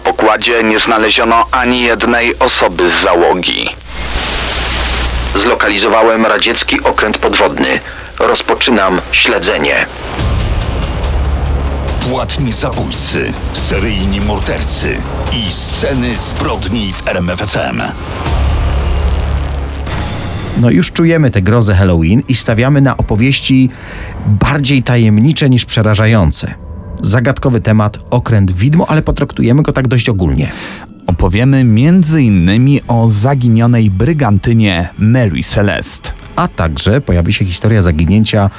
Na pokładzie nie znaleziono ani jednej osoby z załogi. Zlokalizowałem radziecki okręt podwodny. Rozpoczynam śledzenie. Płatni zabójcy, seryjni mordercy i sceny zbrodni w RMFFM. No już czujemy tę grozę Halloween i stawiamy na opowieści bardziej tajemnicze niż przerażające. Zagadkowy temat, okręt widmo, ale potraktujemy go tak dość ogólnie. Opowiemy m.in. o zaginionej brygantynie Mary Celeste. A także pojawi się historia zaginięcia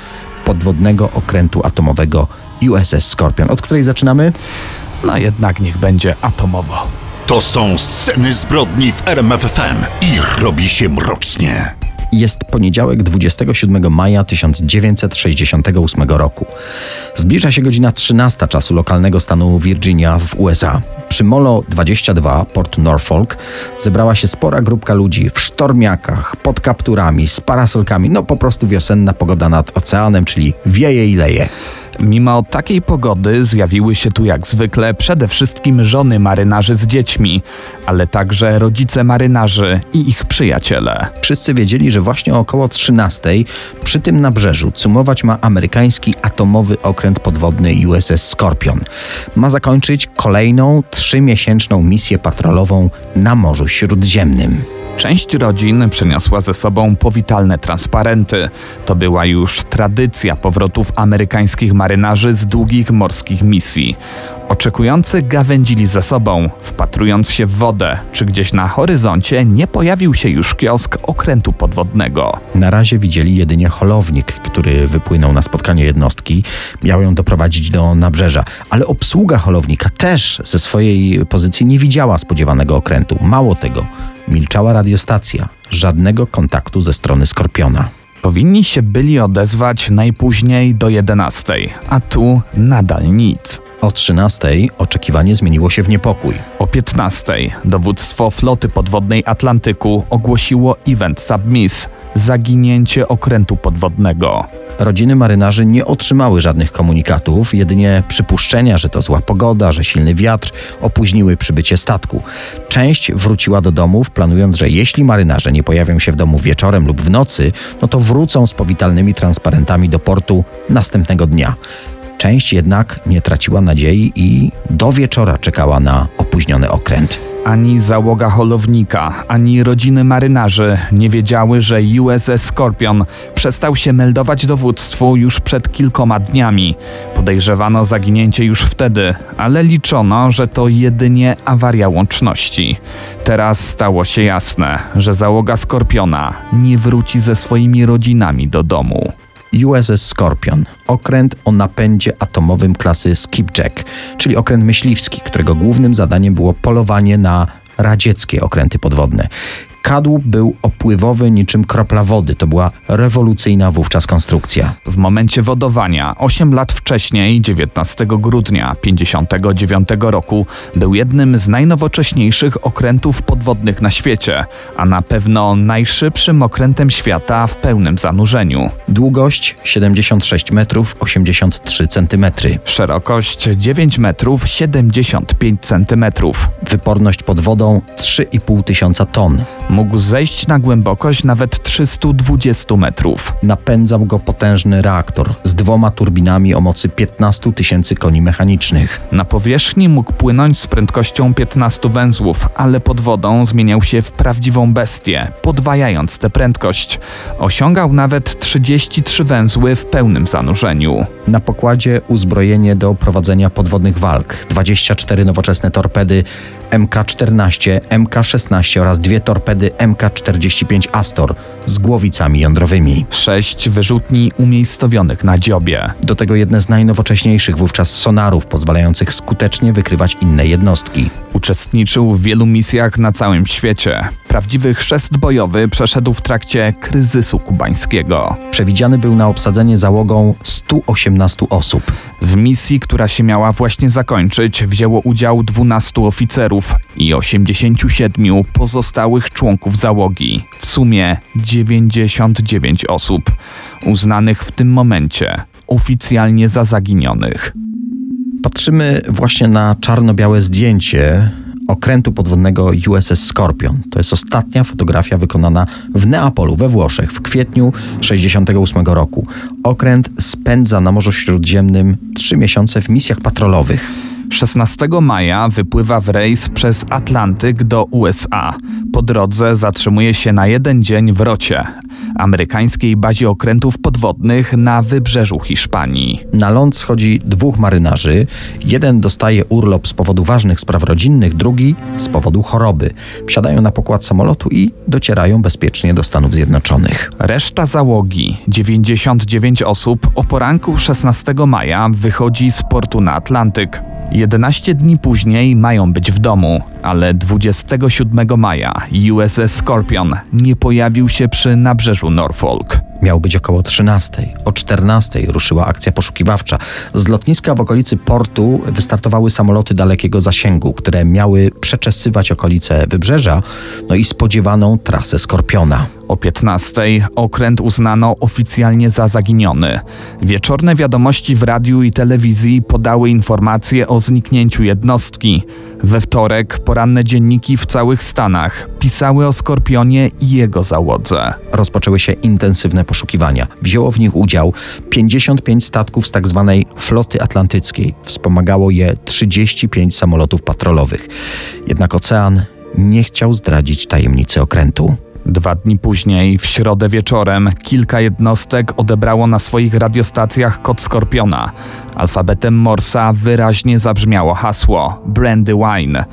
podwodnego okrętu atomowego USS Scorpion, od której zaczynamy? No jednak niech będzie atomowo. To są sceny zbrodni w RMFFM i robi się mrocznie. Jest poniedziałek 27 maja 1968 roku. Zbliża się godzina 13 czasu lokalnego stanu Virginia w USA. Przy Molo 22, Port Norfolk, zebrała się spora grupka ludzi w sztormiakach, pod kapturami, z parasolkami. No po prostu wiosenna pogoda nad oceanem, czyli wieje i leje. Mimo takiej pogody zjawiły się tu jak zwykle przede wszystkim żony marynarzy z dziećmi, ale także rodzice marynarzy i ich przyjaciele. Wszyscy wiedzieli, że właśnie około 13 przy tym nabrzeżu cumować ma amerykański atomowy okręt podwodny USS Scorpion. Ma zakończyć kolejną trzymiesięczną misję patrolową na Morzu Śródziemnym. Część rodzin przyniosła ze sobą powitalne transparenty. To była już tradycja powrotów amerykańskich marynarzy z długich morskich misji. Oczekujący gawędzili ze sobą, wpatrując się w wodę, czy gdzieś na horyzoncie nie pojawił się już kiosk okrętu podwodnego. Na razie widzieli jedynie holownik, który wypłynął na spotkanie jednostki. Miał ją doprowadzić do nabrzeża, ale obsługa holownika też ze swojej pozycji nie widziała spodziewanego okrętu. Mało tego, milczała radiostacja. Żadnego kontaktu ze strony Skorpiona. Powinni się byli odezwać najpóźniej do 11, a tu nadal nic. O 13 oczekiwanie zmieniło się w niepokój. O 15 dowództwo floty podwodnej Atlantyku ogłosiło event submiss zaginięcie okrętu podwodnego. Rodziny marynarzy nie otrzymały żadnych komunikatów, jedynie przypuszczenia, że to zła pogoda, że silny wiatr opóźniły przybycie statku. Część wróciła do domów, planując, że jeśli marynarze nie pojawią się w domu wieczorem lub w nocy, no to wrócą z powitalnymi transparentami do portu następnego dnia. Część jednak nie traciła nadziei i do wieczora czekała na opóźniony okręt. Ani załoga holownika, ani rodziny marynarzy nie wiedziały, że USS Scorpion przestał się meldować dowództwu już przed kilkoma dniami. Podejrzewano zaginięcie już wtedy, ale liczono, że to jedynie awaria łączności. Teraz stało się jasne, że załoga Skorpiona nie wróci ze swoimi rodzinami do domu. USS Scorpion, okręt o napędzie atomowym klasy Skipjack, czyli okręt myśliwski, którego głównym zadaniem było polowanie na radzieckie okręty podwodne. Kadłub był opływowy niczym kropla wody. To była rewolucyjna wówczas konstrukcja. W momencie wodowania, 8 lat wcześniej, 19 grudnia 1959 roku, był jednym z najnowocześniejszych okrętów podwodnych na świecie, a na pewno najszybszym okrętem świata w pełnym zanurzeniu. Długość 76 metrów 83 centymetry. Szerokość 9 metrów 75 centymetrów. Wyporność pod wodą 3,5 tysiąca ton. Mógł zejść na głębokość nawet 320 metrów. Napędzał go potężny reaktor z dwoma turbinami o mocy 15 tysięcy koni mechanicznych. Na powierzchni mógł płynąć z prędkością 15 węzłów, ale pod wodą zmieniał się w prawdziwą bestię, podwajając tę prędkość. Osiągał nawet 33 węzły w pełnym zanurzeniu. Na pokładzie uzbrojenie do prowadzenia podwodnych walk, 24 nowoczesne torpedy MK-14, MK-16 oraz dwie torpedy MK-45 Astor z głowicami jądrowymi. Sześć wyrzutni umiejscowionych na dziobie. Do tego jedne z najnowocześniejszych wówczas sonarów, pozwalających skutecznie wykrywać inne jednostki. Uczestniczył w wielu misjach na całym świecie. Prawdziwy chrzest bojowy przeszedł w trakcie kryzysu kubańskiego. Przewidziany był na obsadzenie załogą 118 osób. W misji, która się miała właśnie zakończyć, wzięło udział 12 oficerów i 87 pozostałych członków załogi. W sumie 99 osób, uznanych w tym momencie oficjalnie za zaginionych. Patrzymy właśnie na czarno-białe zdjęcie okrętu podwodnego USS Scorpion. To jest ostatnia fotografia wykonana w Neapolu we Włoszech w kwietniu 1968 roku. Okręt spędza na Morzu Śródziemnym trzy miesiące w misjach patrolowych. 16 maja wypływa w rejs przez Atlantyk do USA. Po drodze zatrzymuje się na jeden dzień w Rocie, amerykańskiej bazie okrętów podwodnych na wybrzeżu Hiszpanii. Na ląd schodzi dwóch marynarzy. Jeden dostaje urlop z powodu ważnych spraw rodzinnych, drugi z powodu choroby. Wsiadają na pokład samolotu i docierają bezpiecznie do Stanów Zjednoczonych. Reszta załogi, 99 osób, o poranku 16 maja wychodzi z portu na Atlantyk. 11 dni później mają być w domu, ale 27 maja USS Scorpion nie pojawił się przy nabrzeżu Norfolk. Miał być około 13. O 14 ruszyła akcja poszukiwawcza. Z lotniska w okolicy portu wystartowały samoloty dalekiego zasięgu, które miały przeczesywać okolice wybrzeża, no i spodziewaną trasę Skorpiona. O 15 okręt uznano oficjalnie za zaginiony. Wieczorne wiadomości w radiu i telewizji podały informacje o zniknięciu jednostki. We wtorek poranne dzienniki w całych Stanach pisały o Skorpionie i jego załodze. Rozpoczęły się intensywne poszukiwania. Wzięło w nich udział 55 statków z tzw. Tak floty atlantyckiej. Wspomagało je 35 samolotów patrolowych. Jednak ocean nie chciał zdradzić tajemnicy okrętu. Dwa dni później, w środę wieczorem, kilka jednostek odebrało na swoich radiostacjach kod Skorpiona. Alfabetem Morsa wyraźnie zabrzmiało hasło Brandy Wine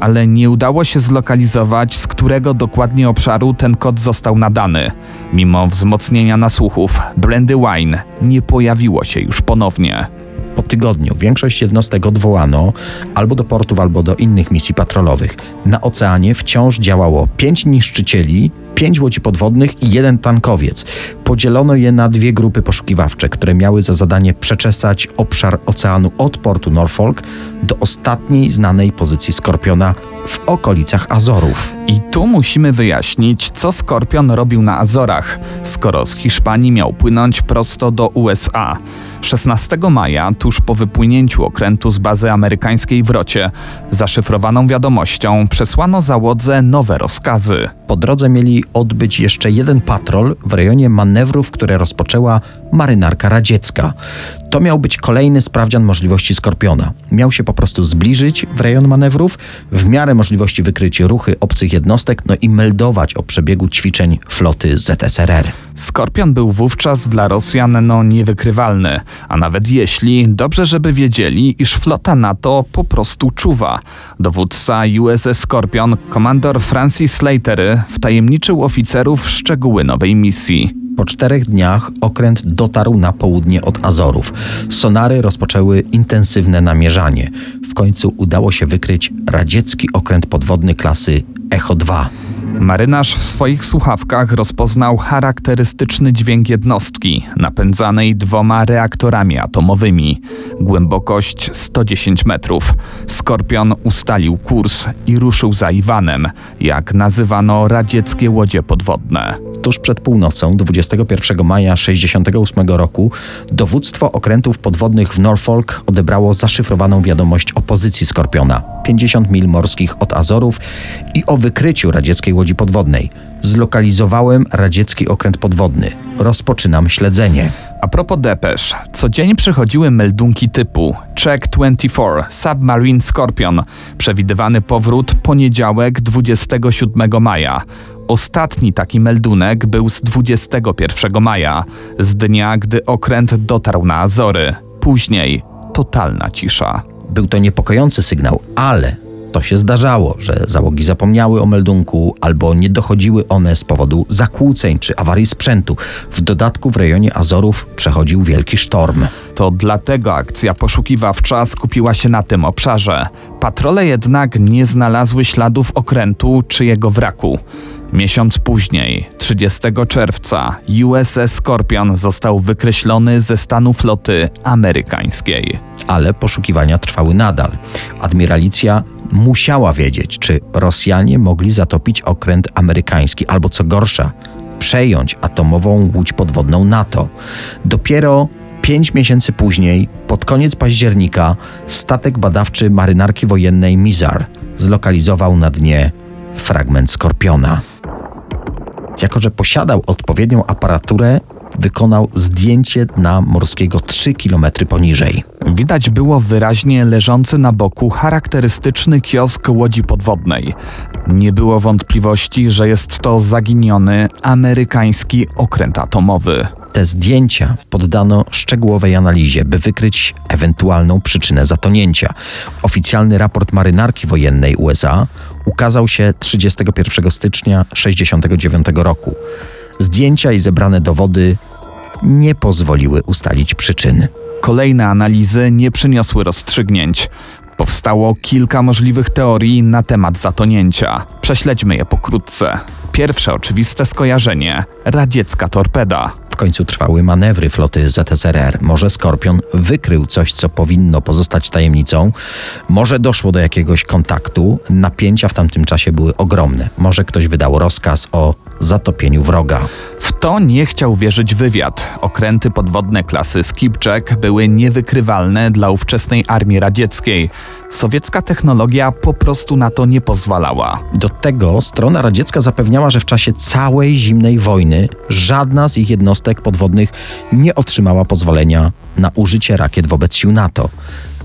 ale nie udało się zlokalizować, z którego dokładnie obszaru ten kod został nadany. Mimo wzmocnienia nasłuchów, Brandy Wine nie pojawiło się już ponownie. Po tygodniu większość jednostek odwołano albo do portów, albo do innych misji patrolowych. Na oceanie wciąż działało pięć niszczycieli, pięć łodzi podwodnych i jeden tankowiec. Podzielono je na dwie grupy poszukiwawcze, które miały za zadanie przeczesać obszar oceanu od portu Norfolk do ostatniej znanej pozycji Skorpiona w okolicach Azorów. I tu musimy wyjaśnić, co Skorpion robił na Azorach, skoro z Hiszpanii miał płynąć prosto do USA. 16 maja, tuż po wypłynięciu okrętu z bazy amerykańskiej w Rocie, zaszyfrowaną wiadomością przesłano załodze nowe rozkazy. Po drodze mieli odbyć jeszcze jeden patrol w rejonie manewrów, które rozpoczęła marynarka radziecka. To miał być kolejny sprawdzian możliwości Skorpiona. Miał się po prostu zbliżyć w rejon manewrów, w miarę możliwości wykryć ruchy obcych jednostek, no i meldować o przebiegu ćwiczeń floty ZSRR. Skorpion był wówczas dla Rosjan no niewykrywalny, a nawet jeśli, dobrze żeby wiedzieli, iż flota NATO po prostu czuwa. Dowódca USS Skorpion, komandor Francis Slatery, wtajemniczył oficerów szczegóły nowej misji. Po czterech dniach okręt dotarł na południe od Azorów. Sonary rozpoczęły intensywne namierzanie. W końcu udało się wykryć radziecki okręt podwodny klasy Echo 2. Marynarz w swoich słuchawkach rozpoznał charakterystyczny dźwięk jednostki, napędzanej dwoma reaktorami atomowymi. Głębokość 110 metrów. Skorpion ustalił kurs i ruszył za Iwanem, jak nazywano radzieckie łodzie podwodne. Tuż przed północą 21 maja 1968 roku dowództwo okrętów podwodnych w Norfolk odebrało zaszyfrowaną wiadomość o pozycji Skorpiona 50 mil morskich od Azorów i o wykryciu radzieckiej łodzi podwodnej. Zlokalizowałem radziecki okręt podwodny. Rozpoczynam śledzenie. A propos depesz, co dzień przychodziły meldunki typu Check 24, Submarine Scorpion, przewidywany powrót poniedziałek 27 maja. Ostatni taki meldunek był z 21 maja, z dnia, gdy okręt dotarł na Azory. Później totalna cisza. Był to niepokojący sygnał, ale to się zdarzało, że załogi zapomniały o meldunku albo nie dochodziły one z powodu zakłóceń czy awarii sprzętu. W dodatku w rejonie Azorów przechodził wielki sztorm. To dlatego akcja poszukiwawcza skupiła się na tym obszarze. Patrole jednak nie znalazły śladów okrętu czy jego wraku. Miesiąc później, 30 czerwca, USS Scorpion został wykreślony ze stanu floty amerykańskiej. Ale poszukiwania trwały nadal. Admiralicja musiała wiedzieć, czy Rosjanie mogli zatopić okręt amerykański, albo co gorsza, przejąć atomową łódź podwodną NATO. Dopiero Pięć miesięcy później, pod koniec października, statek badawczy marynarki wojennej Mizar zlokalizował na dnie fragment skorpiona. Jako, że posiadał odpowiednią aparaturę, wykonał zdjęcie dna morskiego 3 km poniżej. Widać było wyraźnie leżący na boku charakterystyczny kiosk łodzi podwodnej. Nie było wątpliwości, że jest to zaginiony amerykański okręt atomowy. Te zdjęcia poddano szczegółowej analizie, by wykryć ewentualną przyczynę zatonięcia. Oficjalny raport marynarki wojennej USA ukazał się 31 stycznia 1969 roku. Zdjęcia i zebrane dowody nie pozwoliły ustalić przyczyny. Kolejne analizy nie przyniosły rozstrzygnięć. Powstało kilka możliwych teorii na temat zatonięcia. Prześledźmy je pokrótce. Pierwsze oczywiste skojarzenie radziecka torpeda. W końcu trwały manewry floty ZSRR. Może Skorpion wykrył coś, co powinno pozostać tajemnicą. Może doszło do jakiegoś kontaktu. Napięcia w tamtym czasie były ogromne. Może ktoś wydał rozkaz o zatopieniu wroga. W to nie chciał wierzyć wywiad. Okręty podwodne klasy Skipjack były niewykrywalne dla ówczesnej armii radzieckiej. Sowiecka technologia po prostu na to nie pozwalała. Do tego strona radziecka zapewniała, że w czasie całej zimnej wojny żadna z ich jednostek podwodnych nie otrzymała pozwolenia na użycie rakiet wobec sił NATO.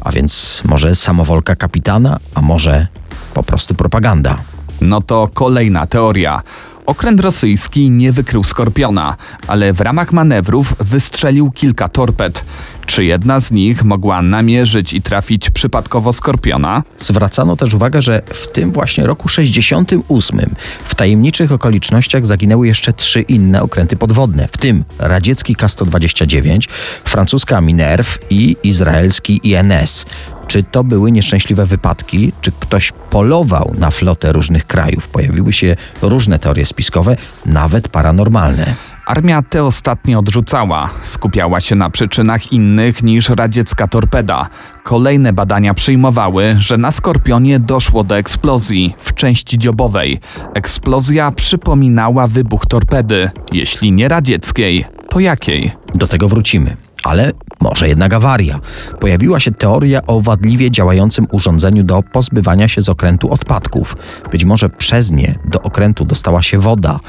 A więc może samowolka kapitana, a może po prostu propaganda. No to kolejna teoria. Okręt rosyjski nie wykrył skorpiona, ale w ramach manewrów wystrzelił kilka torped. Czy jedna z nich mogła namierzyć i trafić przypadkowo skorpiona? Zwracano też uwagę, że w tym właśnie roku 68 w tajemniczych okolicznościach zaginęły jeszcze trzy inne okręty podwodne, w tym radziecki K-129, francuska Minerve i izraelski INS. Czy to były nieszczęśliwe wypadki, czy ktoś polował na flotę różnych krajów? Pojawiły się różne teorie spiskowe, nawet paranormalne. Armia te ostatnie odrzucała, skupiała się na przyczynach innych niż radziecka torpeda. Kolejne badania przyjmowały, że na Skorpionie doszło do eksplozji w części dziobowej. Eksplozja przypominała wybuch torpedy, jeśli nie radzieckiej, to jakiej? Do tego wrócimy. Ale może jednak awaria. Pojawiła się teoria o wadliwie działającym urządzeniu do pozbywania się z okrętu odpadków. Być może przez nie do okrętu dostała się woda.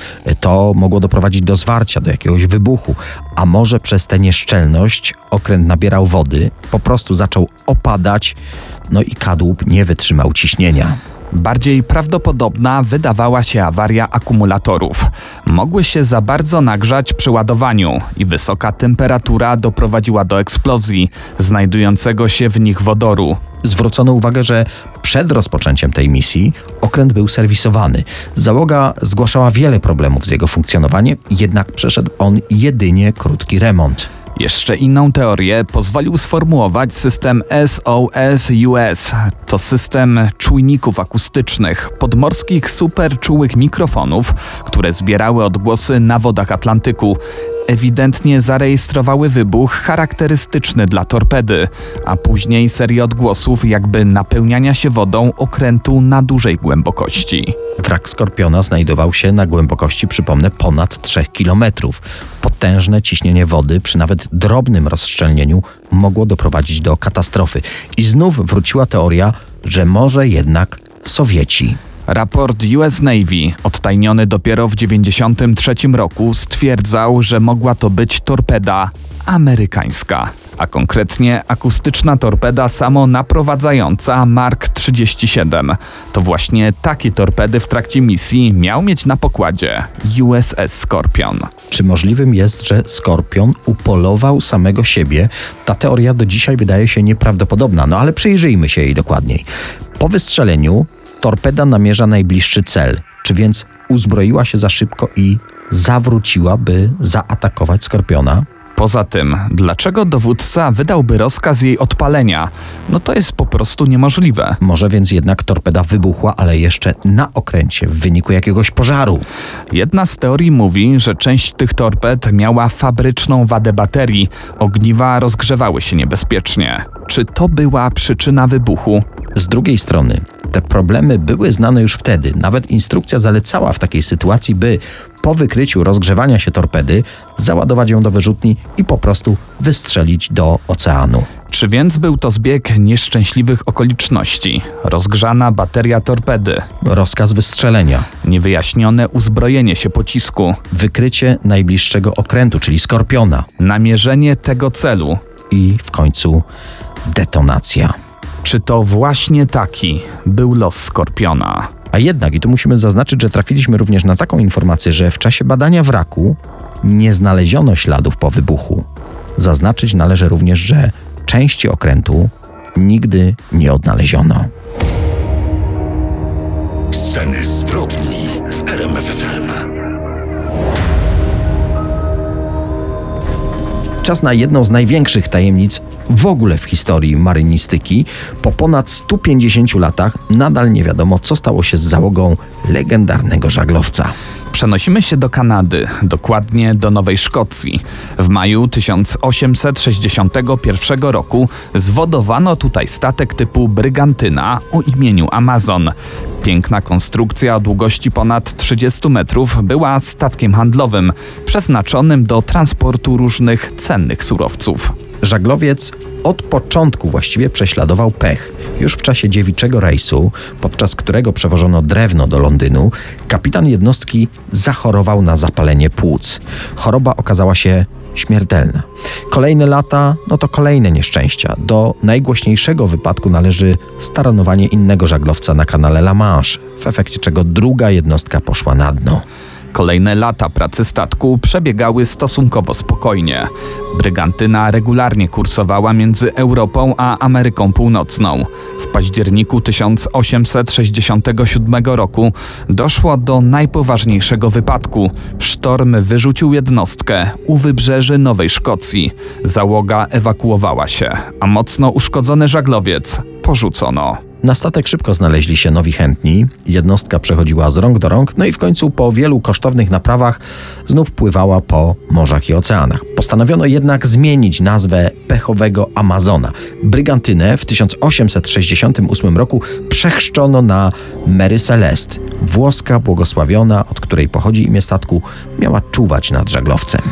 To mogło doprowadzić do zwarcia, do jakiegoś wybuchu. A może przez tę nieszczelność okręt nabierał wody, po prostu zaczął opadać, no i kadłub nie wytrzymał ciśnienia. Bardziej prawdopodobna wydawała się awaria akumulatorów. Mogły się za bardzo nagrzać przy ładowaniu i wysoka temperatura doprowadziła do eksplozji znajdującego się w nich wodoru. Zwrócono uwagę, że przed rozpoczęciem tej misji okręt był serwisowany. Załoga zgłaszała wiele problemów z jego funkcjonowaniem, jednak przeszedł on jedynie krótki remont. Jeszcze inną teorię pozwolił sformułować system SOS-US. To system czujników akustycznych, podmorskich superczułych mikrofonów, które zbierały odgłosy na wodach Atlantyku. Ewidentnie zarejestrowały wybuch charakterystyczny dla torpedy, a później serię odgłosów jakby napełniania się wodą okrętu na dużej głębokości. Wrak Skorpiona znajdował się na głębokości, przypomnę, ponad 3 km. Potężne ciśnienie wody przy nawet drobnym rozszczelnieniu mogło doprowadzić do katastrofy. I znów wróciła teoria, że może jednak Sowieci. Raport US Navy, odtajniony dopiero w 1993 roku, stwierdzał, że mogła to być torpeda amerykańska, a konkretnie akustyczna torpeda samonaprowadzająca Mark 37. To właśnie takie torpedy w trakcie misji miał mieć na pokładzie USS Scorpion. Czy możliwym jest, że Skorpion upolował samego siebie? Ta teoria do dzisiaj wydaje się nieprawdopodobna, no ale przyjrzyjmy się jej dokładniej. Po wystrzeleniu torpeda namierza najbliższy cel, czy więc uzbroiła się za szybko i zawróciła, by zaatakować Skorpiona? Poza tym, dlaczego dowódca wydałby rozkaz jej odpalenia? No to jest po prostu niemożliwe. Może więc jednak torpeda wybuchła, ale jeszcze na okręcie w wyniku jakiegoś pożaru. Jedna z teorii mówi, że część tych torped miała fabryczną wadę baterii. Ogniwa rozgrzewały się niebezpiecznie. Czy to była przyczyna wybuchu? Z drugiej strony, te problemy były znane już wtedy. Nawet instrukcja zalecała w takiej sytuacji, by po wykryciu rozgrzewania się torpedy załadować ją do wyrzutni i po prostu wystrzelić do oceanu. Czy więc był to zbieg nieszczęśliwych okoliczności? Rozgrzana bateria torpedy, Rozkaz wystrzelenia, niewyjaśnione uzbrojenie się pocisku, wykrycie najbliższego okrętu, czyli skorpiona namierzenie tego celu. i w końcu detonacja. Czy to właśnie taki był los Skorpiona? A jednak, i tu musimy zaznaczyć, że trafiliśmy również na taką informację, że w czasie badania wraku nie znaleziono śladów po wybuchu. Zaznaczyć należy również, że części okrętu nigdy nie odnaleziono. Sceny zbrodni w RMFFM. Czas na jedną z największych tajemnic w ogóle w historii marynistyki. Po ponad 150 latach nadal nie wiadomo, co stało się z załogą legendarnego żaglowca. Przenosimy się do Kanady, dokładnie do Nowej Szkocji. W maju 1861 roku zwodowano tutaj statek typu Brygantyna o imieniu Amazon. Piękna konstrukcja o długości ponad 30 metrów była statkiem handlowym, przeznaczonym do transportu różnych cennych surowców. Żaglowiec od początku właściwie prześladował pech. Już w czasie dziewiczego rejsu, podczas którego przewożono drewno do Londynu, kapitan jednostki zachorował na zapalenie płuc. Choroba okazała się śmiertelna. Kolejne lata, no to kolejne nieszczęścia. Do najgłośniejszego wypadku należy staranowanie innego żaglowca na kanale La Manche, w efekcie czego druga jednostka poszła na dno. Kolejne lata pracy statku przebiegały stosunkowo spokojnie. Brygantyna regularnie kursowała między Europą a Ameryką Północną. W październiku 1867 roku doszło do najpoważniejszego wypadku. Sztorm wyrzucił jednostkę u wybrzeży Nowej Szkocji. Załoga ewakuowała się, a mocno uszkodzony żaglowiec porzucono. Na statek szybko znaleźli się nowi chętni, jednostka przechodziła z rąk do rąk, no i w końcu po wielu kosztownych naprawach znów pływała po morzach i oceanach. Postanowiono jednak zmienić nazwę pechowego Amazona. Brygantynę w 1868 roku przechrzczono na Mary Celeste. Włoska błogosławiona, od której pochodzi imię statku, miała czuwać nad żaglowcem.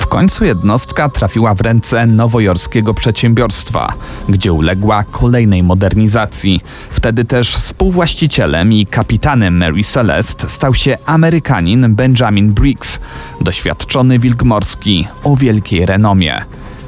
W końcu jednostka trafiła w ręce nowojorskiego przedsiębiorstwa, gdzie uległa kolejnej modernizacji. Wtedy też współwłaścicielem i kapitanem Mary Celeste stał się Amerykanin Benjamin Briggs, doświadczony wilk morski o wielkiej renomie.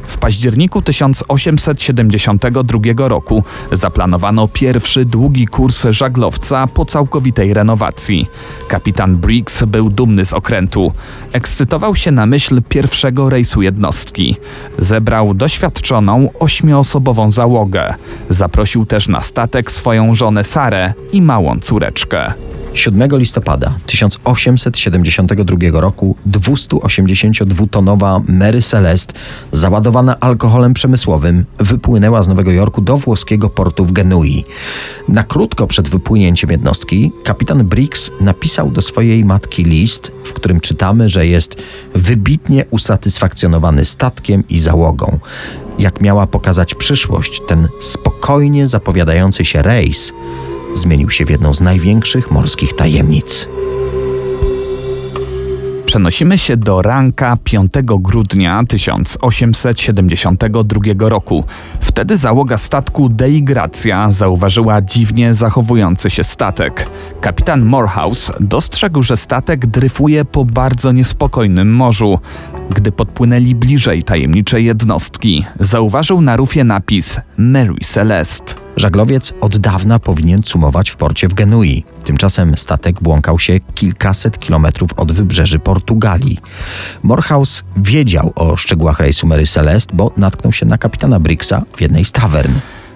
W październiku 1872 roku zaplanowano pierwszy długi kurs żaglowca po całkowitej renowacji. Kapitan Briggs był dumny z okrętu. Ekscytował się na myśl pierwszego rejsu jednostki. Zebrał doświadczoną ośmioosobową załogę. Zaprosił też na statek swoją żonę Sarę i małą córeczkę. 7 listopada 1872 roku 282-tonowa Mary Celeste, załadowana alkoholem przemysłowym, wypłynęła z Nowego Jorku do włoskiego portu w Genui. Na krótko przed wypłynięciem jednostki kapitan Briggs napisał do swojej matki list, w którym czytamy, że jest wybitnie usatysfakcjonowany statkiem i załogą. Jak miała pokazać przyszłość, ten spokojnie zapowiadający się rejs zmienił się w jedną z największych morskich tajemnic. Przenosimy się do ranka 5 grudnia 1872 roku. Wtedy załoga statku Dei Gracja zauważyła dziwnie zachowujący się statek. Kapitan Morehouse dostrzegł, że statek dryfuje po bardzo niespokojnym morzu. Gdy podpłynęli bliżej tajemniczej jednostki, zauważył na rufie napis Mary Celeste. Żaglowiec od dawna powinien cumować w porcie w Genui. Tymczasem statek błąkał się kilkaset kilometrów od wybrzeży Portugalii. Morehouse wiedział o szczegółach rejsu Mary Celeste, bo natknął się na kapitana Briggsa w jednej z tawern.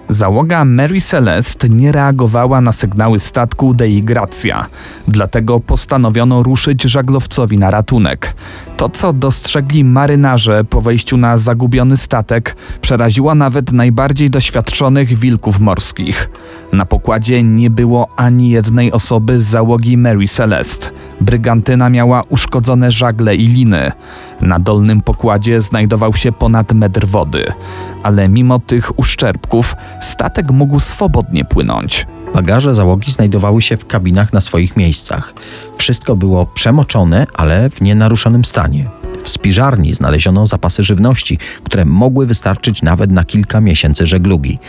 Załoga Mary Celeste nie reagowała na sygnały statku Dei Gracja, dlatego postanowiono ruszyć żaglowcowi na ratunek. To, co dostrzegli marynarze po wejściu na zagubiony statek, przeraziło nawet najbardziej doświadczonych wilków morskich. Na pokładzie nie było ani jednej osoby z załogi Mary Celeste. Brygantyna miała uszkodzone żagle i liny. Na dolnym pokładzie znajdował się ponad metr wody, ale mimo tych uszczerbków statek mógł swobodnie płynąć. Bagaże załogi znajdowały się w kabinach na swoich miejscach. Wszystko było przemoczone, ale w nienaruszonym stanie. W spiżarni znaleziono zapasy żywności, które mogły wystarczyć nawet na kilka miesięcy żeglugi.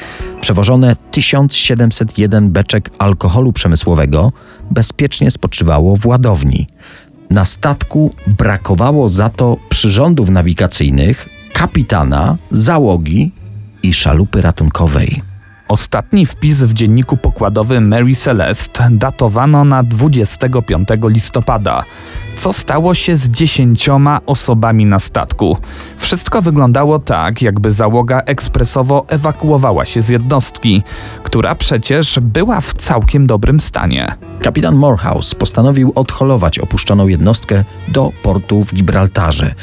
Przewożone 1701 beczek alkoholu przemysłowego bezpiecznie spoczywało w ładowni. Na statku brakowało za to przyrządów nawigacyjnych, kapitana, załogi i szalupy ratunkowej. Ostatni wpis w dzienniku pokładowym Mary Celeste datowano na 25 listopada. Co stało się z dziesięcioma osobami na statku? Wszystko wyglądało tak, jakby załoga ekspresowo ewakuowała się z jednostki, która przecież była w całkiem dobrym stanie. Kapitan Morehouse postanowił odholować opuszczoną jednostkę do portu w Gibraltarze.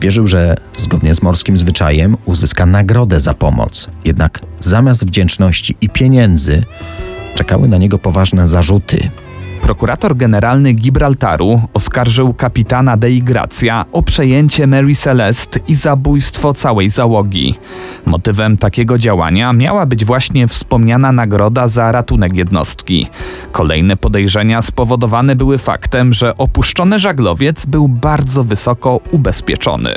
Wierzył, że zgodnie z morskim zwyczajem uzyska nagrodę za pomoc. Jednak zamiast wdzięczności i pieniędzy czekały na niego poważne zarzuty. Prokurator generalny Gibraltaru oskarżył kapitana Dei Gracia o przejęcie Mary Celeste i zabójstwo całej załogi. Motywem takiego działania miała być właśnie wspomniana nagroda za ratunek jednostki. Kolejne podejrzenia spowodowane były faktem, że opuszczony żaglowiec był bardzo wysoko ubezpieczony.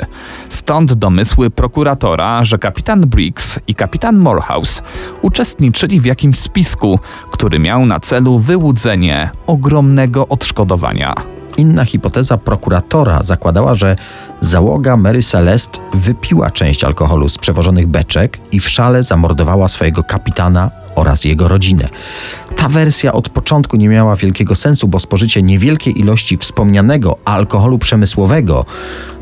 Stąd domysły prokuratora, że kapitan Briggs i kapitan Morehouse uczestniczyli w jakimś spisku, który miał na celu wyłudzenie ogromnego odszkodowania. Inna hipoteza prokuratora zakładała, że załoga Mary Celeste wypiła część alkoholu z przewożonych beczek i w szale zamordowała swojego kapitana oraz jego rodzinę. Ta wersja od początku nie miała wielkiego sensu, bo spożycie niewielkiej ilości wspomnianego alkoholu przemysłowego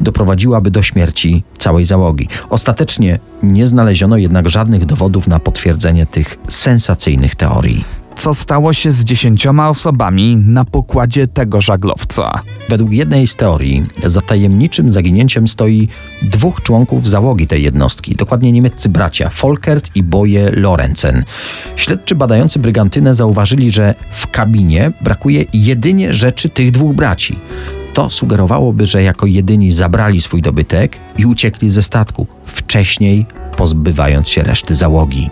doprowadziłaby do śmierci całej załogi. Ostatecznie nie znaleziono jednak żadnych dowodów na potwierdzenie tych sensacyjnych teorii co stało się z dziesięcioma osobami na pokładzie tego żaglowca. Według jednej z teorii za tajemniczym zaginięciem stoi dwóch członków załogi tej jednostki, dokładnie niemieccy bracia Folkert i Boje Lorenzen. Śledczy badający brygantynę zauważyli, że w kabinie brakuje jedynie rzeczy tych dwóch braci. To sugerowałoby, że jako jedyni zabrali swój dobytek i uciekli ze statku, wcześniej pozbywając się reszty załogi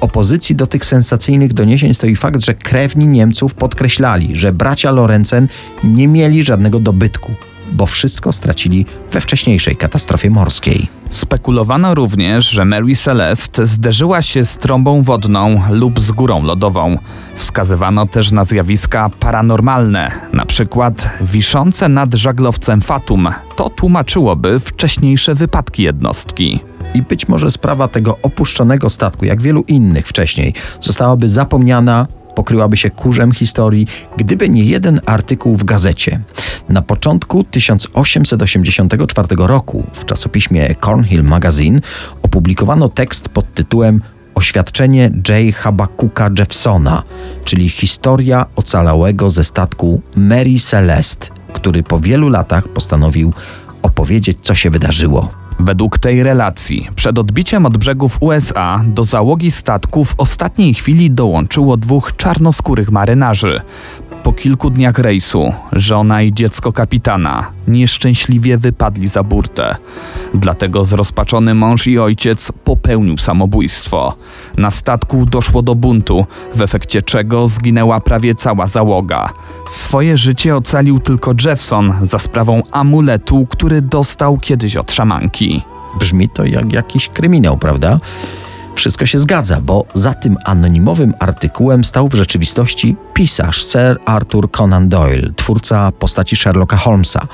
opozycji do tych sensacyjnych doniesień stoi fakt, że krewni Niemców podkreślali, że bracia Lorencen nie mieli żadnego dobytku, bo wszystko stracili we wcześniejszej katastrofie morskiej. Spekulowano również, że Mary Celeste zderzyła się z trąbą wodną lub z górą lodową. Wskazywano też na zjawiska paranormalne, na przykład wiszące nad żaglowcem Fatum. To tłumaczyłoby wcześniejsze wypadki jednostki. I być może sprawa tego opuszczonego statku, jak wielu innych wcześniej, zostałaby zapomniana pokryłaby się kurzem historii, gdyby nie jeden artykuł w gazecie. Na początku 1884 roku w czasopiśmie Cornhill Magazine opublikowano tekst pod tytułem Oświadczenie J. Habakuka Jeffsona, czyli historia ocalałego ze statku Mary Celeste, który po wielu latach postanowił opowiedzieć, co się wydarzyło. Według tej relacji, przed odbiciem od brzegów USA do załogi statku w ostatniej chwili dołączyło dwóch czarnoskórych marynarzy. Po kilku dniach rejsu żona i dziecko kapitana nieszczęśliwie wypadli za burtę. Dlatego zrozpaczony mąż i ojciec popełnił samobójstwo. Na statku doszło do buntu, w efekcie czego zginęła prawie cała załoga. Swoje życie ocalił tylko Jeffson za sprawą amuletu, który dostał kiedyś od szamanki. Brzmi to jak jakiś kryminał, prawda? Wszystko się zgadza, bo za tym anonimowym artykułem stał w rzeczywistości pisarz Sir Arthur Conan Doyle, twórca postaci Sherlocka Holmesa.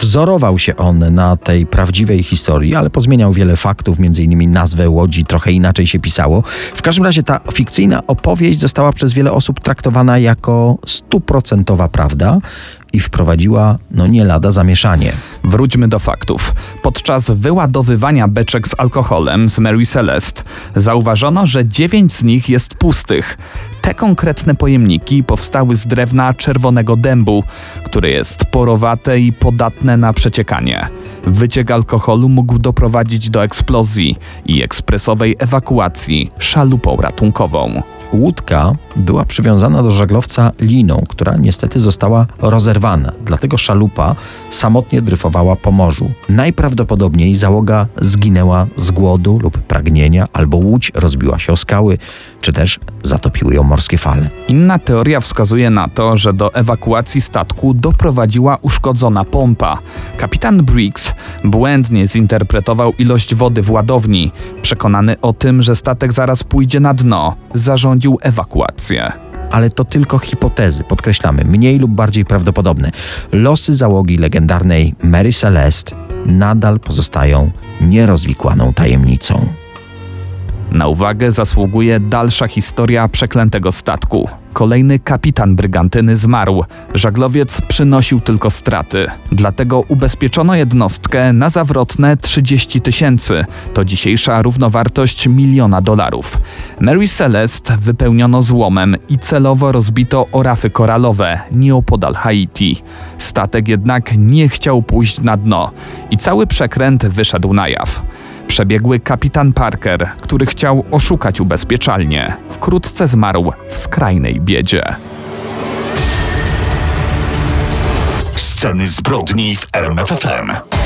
Wzorował się on na tej prawdziwej historii, ale pozmieniał wiele faktów, m.in. nazwę łodzi trochę inaczej się pisało. W każdym razie ta fikcyjna opowieść została przez wiele osób traktowana jako stuprocentowa prawda, i wprowadziła no nie lada zamieszanie. Wróćmy do faktów. Podczas wyładowywania beczek z alkoholem z Mary Celeste zauważono, że dziewięć z nich jest pustych. Te konkretne pojemniki powstały z drewna czerwonego dębu, które jest porowate i podatne na przeciekanie. Wyciek alkoholu mógł doprowadzić do eksplozji i ekspresowej ewakuacji szalupą ratunkową. Łódka była przywiązana do żaglowca liną, która niestety została rozerwana. Dlatego szalupa samotnie dryfowała po morzu. Najprawdopodobniej załoga zginęła z głodu lub pragnienia, albo łódź rozbiła się o skały, czy też zatopiły ją morskie fale. Inna teoria wskazuje na to, że do ewakuacji statku doprowadziła uszkodzona pompa. Kapitan Briggs błędnie zinterpretował ilość wody w ładowni. Przekonany o tym, że statek zaraz pójdzie na dno, zarządził ewakuację. ale to tylko hipotezy, podkreślamy, mniej lub bardziej prawdopodobne. Losy załogi legendarnej Mary Celeste nadal pozostają nierozwikłaną tajemnicą. Na uwagę zasługuje dalsza historia przeklętego statku. Kolejny kapitan brygantyny zmarł. Żaglowiec przynosił tylko straty. Dlatego ubezpieczono jednostkę na zawrotne 30 tysięcy. To dzisiejsza równowartość miliona dolarów. Mary Celeste wypełniono złomem i celowo rozbito o rafy koralowe nieopodal Haiti. Statek jednak nie chciał pójść na dno i cały przekręt wyszedł na jaw. Przebiegły kapitan Parker, który chciał oszukać ubezpieczalnię. Wkrótce zmarł w skrajnej biedzie. Sceny zbrodni w RMFFM.